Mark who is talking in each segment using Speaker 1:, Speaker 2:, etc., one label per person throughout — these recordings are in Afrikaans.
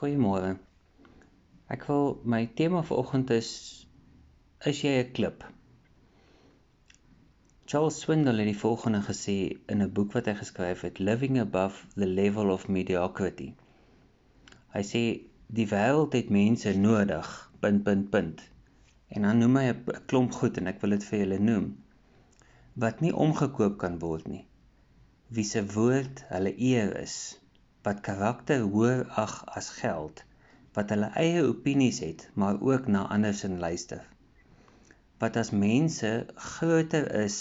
Speaker 1: Goeiemôre. Ek wil my tema vir oggend is is jy 'n klip? Charles Swindoll het die volgende gesê in 'n boek wat hy geskryf het, Living Above the Level of Mediocrity. Hy sê die wêreld het mense nodig. punt punt punt. En dan noem hy 'n klomp goed en ek wil dit vir julle noem wat nie omgekoop kan word nie. Wie se woord hulle eer is wat karakter hoër ag as geld, wat hulle eie opinies het, maar ook na ander se luister. Wat as mense groter is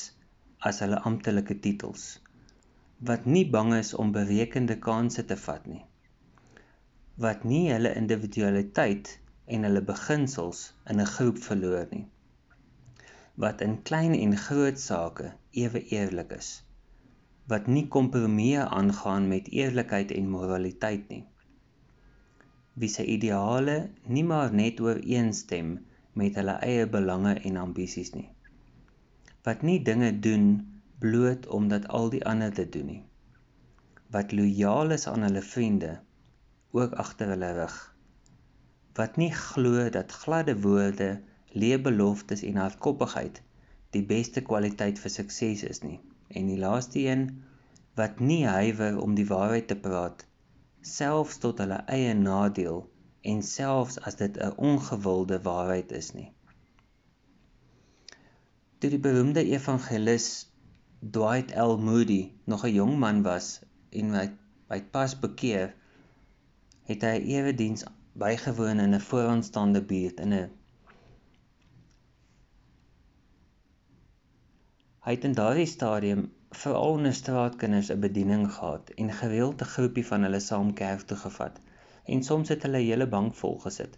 Speaker 1: as hulle amptelike titels. Wat nie bang is om berekende kansse te vat nie. Wat nie hulle individualiteit en hulle beginsels in 'n groep verloor nie. Wat in klein en groot sake ewe eerlik is wat nie kompromieë aangaan met eerlikheid en moraliteit nie. Wie se ideale nie maar net ooreenstem met hulle eie belange en ambisies nie. Wat nie dinge doen bloot omdat al die ander dit doen nie. Wat lojaal is aan hulle vriende ook agter hulle rug. Wat nie glo dat gladde woorde, leë beloftes en hardkoppigheid die beste kwaliteit vir sukses is nie. En die laaste een wat nie huiwer om die waarheid te praat selfs tot hulle eie nadeel en selfs as dit 'n ongewilde waarheid is nie. Toe die beroemde evangelis Dwight L. Moody nog 'n jong man was en hy hy pas bekeer, het hy 'n erediens bygewoon in 'n vooraanstaande buurt in 'n Hy het in daardie stadium veral onder straatkinders 'n bediening gehad en gereeld 'n groepie van hulle saam kerk toe gevat en soms het hulle hele bank vol gesit.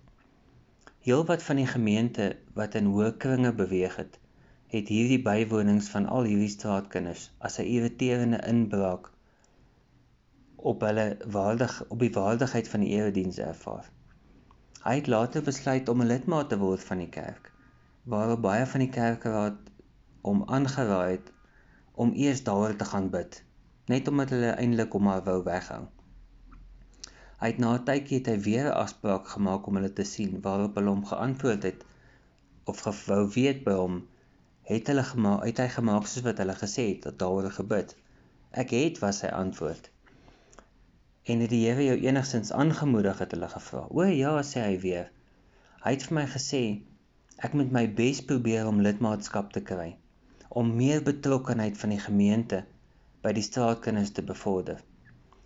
Speaker 1: Heelwat van die gemeente wat in hoë kringe beweeg het, het hierdie bywonings van al hierdie straatkinders as 'n irriterende inbraak op hulle waardig op die waardigheid van die erediens ervaar. Hy het later besluit om 'n lidmaat te word van die kerk, waarop baie van die kerkraad om aangeraai het om eers daaroor te gaan bid, net omdat hulle eintlik hom maar wou weghou. Hy het na 'n tydjie het hy weer 'n afspraak gemaak om hulle te sien, waarop hulle hom geantwoord het of gewou weet by hom het hulle gemaak uit hy gemaak soos wat hulle gesê het dat daaroor gebid. Ek het was sy antwoord. En het die Here jou enigstens aangemoedig het hulle gevra. O ja, sê hy weer. Hy het vir my gesê ek moet my bes probeer om lidmaatskap te kry om meer betrokkenheid van die gemeente by die straatkinders te bevorder.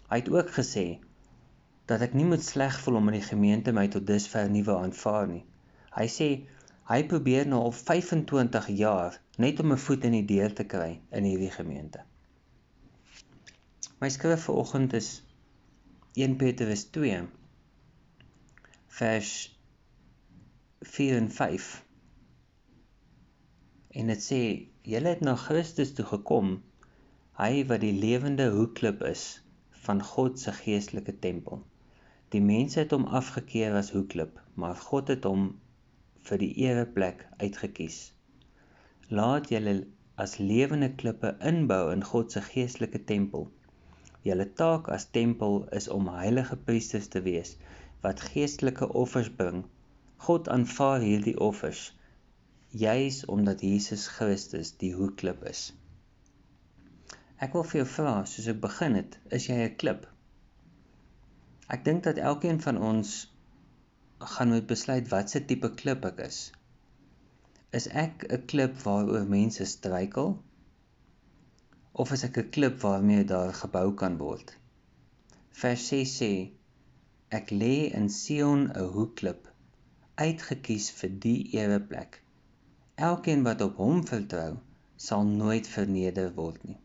Speaker 1: Hy het ook gesê dat ek nie moet sleg voel omdat die gemeente my tot dusver wou aanvaar nie. Hy sê hy probeer nou al 25 jaar net om 'n voet in die deur te kry in hierdie gemeente. My skrif vir oggend is 1 Petrus 2 vers 4 en 5. En dit sê Julle het na Christus toe gekom, hy wat die lewende hoekklip is van God se geestelike tempel. Die mense het hom afgekeur as hoekklip, maar God het hom vir die ereplek uitgekies. Laat julle as lewende klippe inbou in God se geestelike tempel. Julle taak as tempel is om heilige priesters te wees wat geestelike offers bring. God aanvaar hierdie offers juis omdat Jesus Christus die hoekklip is. Ek wil vir jou vra, soos ek begin het, is jy 'n klip? Ek dink dat elkeen van ons gaan moet besluit watse tipe klip ek is. Is ek 'n klip waaroor mense struikel? Of is ek 'n klip waarmee daar gebou kan word? Vers 6 sê ek lê in Sion 'n hoekklip uitgekies vir die eweplek Elkeen wat op hom vertrou, sal nooit verneder word nie.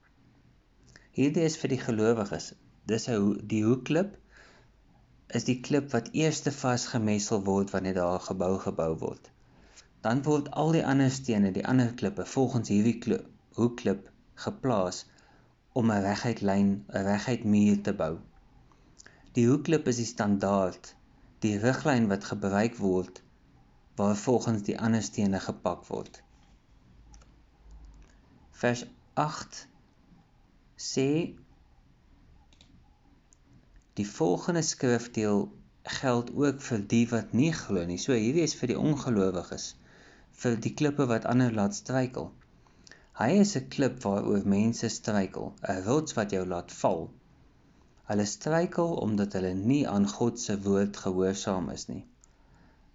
Speaker 1: Hierdie is vir die gelowiges. Dis 'n die hoekklip is die klip wat eers te vasgemessel word wanneer daar 'n gebou gebou word. Dan word al die ander stene, die ander klippe volgens hierdie klip, hoekklip geplaas om 'n reguit lyn, 'n reguit muur te bou. Die hoekklip is die standaard, die riglyn wat gebruik word waar volgens die ander stene gepak word. Vers 8 sê die volgende skrifdeel geld ook vir die wat nie glo nie. So hierdie is vir die ongelowiges, vir die klippe wat ander laat struikel. Hy is 'n klip waaroor mense struikel, 'n rots wat jou laat val. Hulle struikel omdat hulle nie aan God se woord gehoorsaam is nie.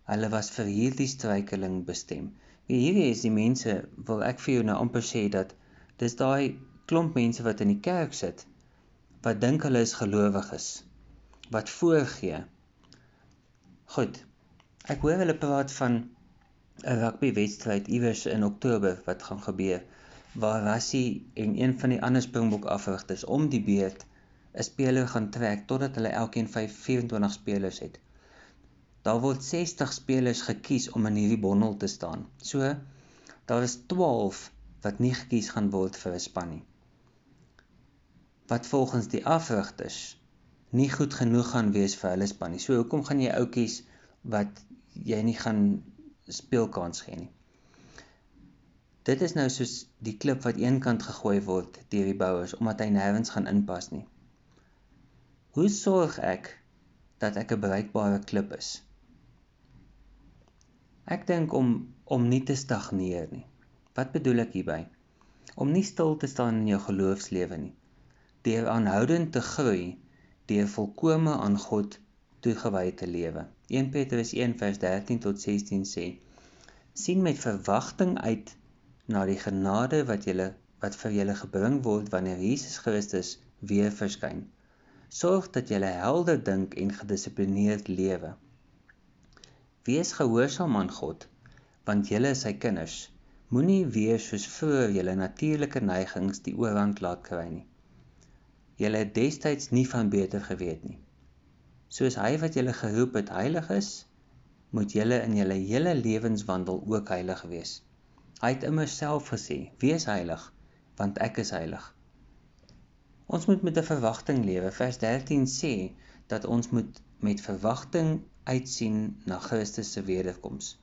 Speaker 1: Hulle was vir hierdie struikeling bestem. Wie hierdie is die mense, wil ek vir jou nou amper sê dat dis daai klomp mense wat in die kerk sit wat dink hulle is gelowiges wat voorgee. Goed. Ek hoor hulle praat van 'n rugbywedstryd iewers in Oktober wat gaan gebeur waar Rassie en een van die ander Springbok afrigters om die beurt 'n speler gaan trek totdat hulle elkeen 24 spelers het. Daar word 60 spelers gekies om in hierdie bondel te staan. So daar is 12 wat nie gekies gaan word vir 'n span nie. Wat volgens die afrigters nie goed genoeg gaan wees vir hulle span nie. So hoekom gaan jy outjies wat jy nie gaan speelkans gee nie? Dit is nou soos die klip wat eenkant gegooi word deur die bouers omdat hy nêrens gaan inpas nie. Hoe sorg ek dat ek 'n bereikbare klip is? Ek dink om om nie te stagneer nie. Wat bedoel ek hierby? Om nie stil te staan in jou geloofslewe nie. Deur aanhoudend te groei deur volkome aan God toegewy te lewe. 1 Petrus 1:13 tot 16 sê: sien met verwagting uit na die genade wat julle wat vir julle gebring word wanneer Jesus Christus weer verskyn. Sorg dat julle helder dink en gedissiplineerd lewe. Wees gehoorsaam aan God, want julle is sy kinders. Moenie weer soos vroeër julle natuurlike neigings die oorhand laat kry nie. Julle het destyds nie van beter geweet nie. Soos hy wat julle geroep het heilig is, moet julle in julle hele lewenswandel ook heilig wees. Hy het immer self gesê: "Wees heilig, want ek is heilig." Ons moet met 'n verwagting lewe. Vers 13 sê dat ons moet met verwagting uitsien na Christus se wederkoms.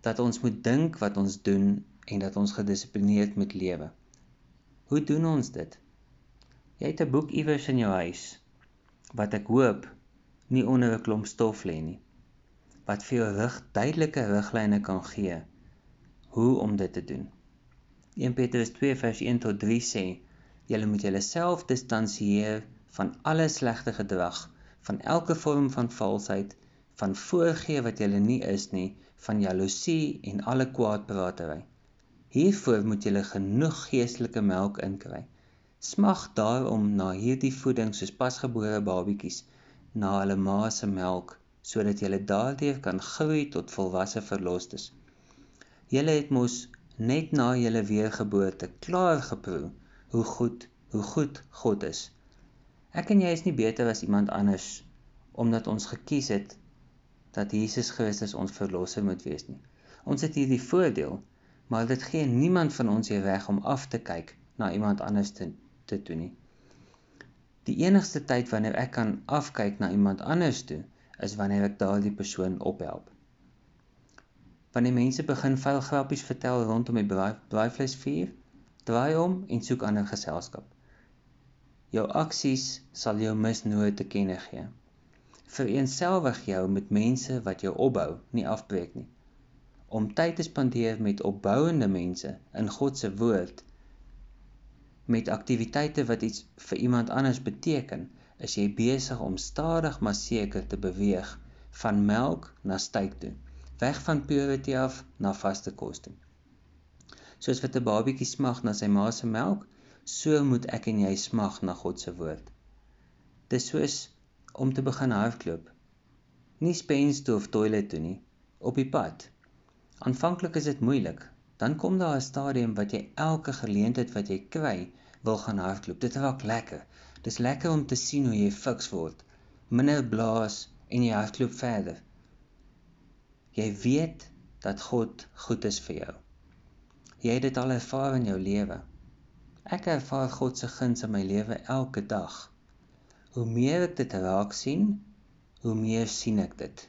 Speaker 1: Dat ons moet dink wat ons doen en dat ons gedissiplineerd moet lewe. Hoe doen ons dit? Jy het 'n boek iewers in jou huis wat ek hoop nie onder 'n klomp stof lê nie. Wat vir jou rig duidelike riglyne kan gee hoe om dit te doen. 1 Petrus 2 vers 1 tot 3 sê: "Julle moet julleself distansieer van alle slegte gedrag, van elke vorm van valsheid, van voorgee wat julle nie is nie, van jaloesie en alle kwaadpraatery. Hiervoor moet julle genoeg geestelike melk inkry." Smag daarom na hierdie voeding soos pasgebore babatjies na hulle ma se melk sodat julle daardeur kan groei tot volwasse verlosters. Julle het mos net na julle weergeboorte klaar geproe hoe goed hoe goed God is. Ek en jy is nie beter as iemand anders omdat ons gekies het dat Jesus Christus ons verlosser moet wees nie. Ons het hierdie voordeel, maar dit gee niemand van ons hier reg om af te kyk na iemand anders te te doen nie. Die enigste tyd wanneer ek kan afkyk na iemand anders toe, is wanneer ek daardie persoon ophelp. Wanneer mense begin vuil grappies vertel rondom die braaivleisvuur, draai om en soek ander geselskap. Jou aksies sal jou misnoot te kenne gee. Vereenselwig jou met mense wat jou opbou, nie afbreek nie. Om tyd te spandeer met opbouende mense in God se woord met aktiwiteite wat iets vir iemand anders beteken, is jy besig om stadig maar seker te beweeg van melk na styk toe, weg van purity af na vaste kos toe. Soos wat 'n babatjie smag na sy ma se melk, so moet ek en jy smag na God se woord. Dis soos om te begin hardloop. Nie spens toe of toilet toe nie, op die pad. Aanvanklik is dit moeilik, dan kom daar 'n stadium wat jy elke geleentheid wat jy kry, wil gaan hardloop. Dit raak lekker. Dis lekker om te sien hoe jy fiks word. Minder blaas en jy hardloop verder. Jy weet dat God goed is vir jou. Jy het dit al ervaar in jou lewe. Ek ervaar God se guns in my lewe elke dag. Hoe meer ek dit raak sien, hoe meer sien ek dit.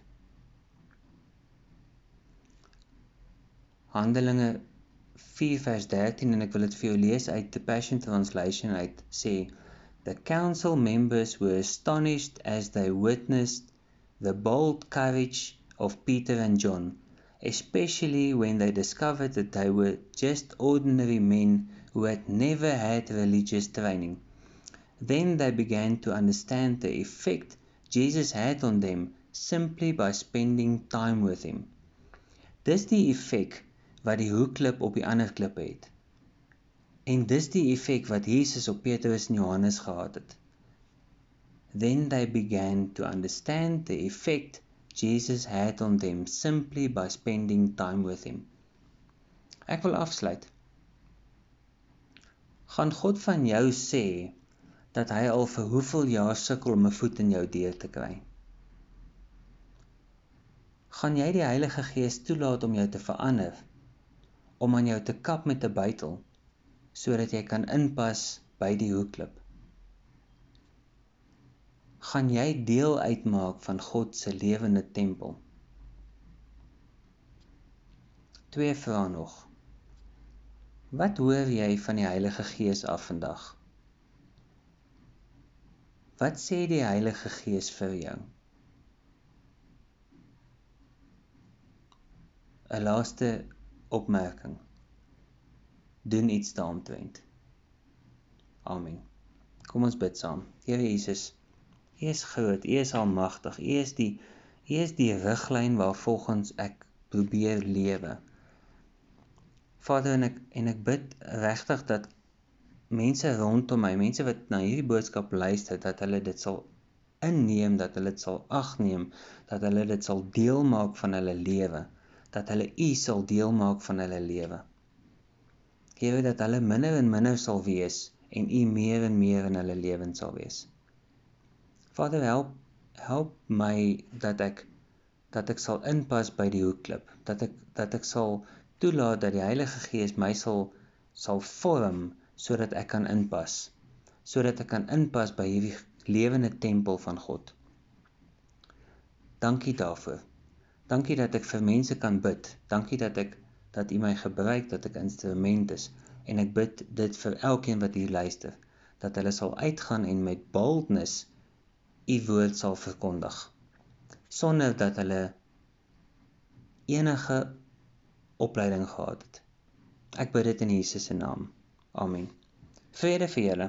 Speaker 1: Handelinge 4 vers 13 en ek wil dit vir jou lees uit the Passion Translation uit sê the council members were astonished as they witnessed the bold courage of Peter and John, especially when they discovered that they were just ordinary men who had never had religious training. Then they began to understand the effect Jesus had on them simply by spending time with him. Dis die effek wat die hoekklip op die ander klippe het. En dis die effek wat Jesus op Petrus en Johannes gehad het. Then they began to understand the effect Jesus had on them simply by spending time with him. Ek wil afsluit. Gaan God van jou sê dat hy al vir hoeveel jaar sukkel om 'n voet in jou deur te kry? Gaan jy die Heilige Gees toelaat om jou te verander? Om aan jou te kap met 'n bytel sodat jy kan inpas by die hoekklip? Gaan jy deel uitmaak van God se lewende tempel? Twee vrae nog. Wat hoor jy van die Heilige Gees af vandag? Wat sê die Heilige Gees vir jou? 'n Laaste opmerking. Doen iets daaromtrent. Amen. Kom ons bid saam. Here Jesus, U is groot, U is almagtig, U is die U is die riglyn waarvolgens ek probeer lewe. Vader en ek en ek bid regtig dat mense rondom my, mense wat na hierdie boodskap luister, dat hulle dit sal inneem, dat hulle dit sal agneem, dat hulle dit sal deel maak van hulle lewe, dat hulle U sal deel maak van hulle lewe. Here dat hulle minder en minder sal wees en U meer en meer in hulle lewens sal wees. Vader help help my dat ek dat ek sal inpas by die hoekklip, dat ek dat ek sal toelaat dat die Heilige Gees my sal sal vorm sodat ek kan inpas sodat ek kan inpas by hierdie lewende tempel van God. Dankie daarvoor. Dankie dat ek vir mense kan bid. Dankie dat ek dat U my gebruik dat ek instrument is en ek bid dit vir elkeen wat hier luister dat hulle sal uitgaan en met boldness U woord sal verkondig sonder dat hulle enige opleiding gehad het. Ek bid dit in Jesus se naam. Amen. Vrede vir julle.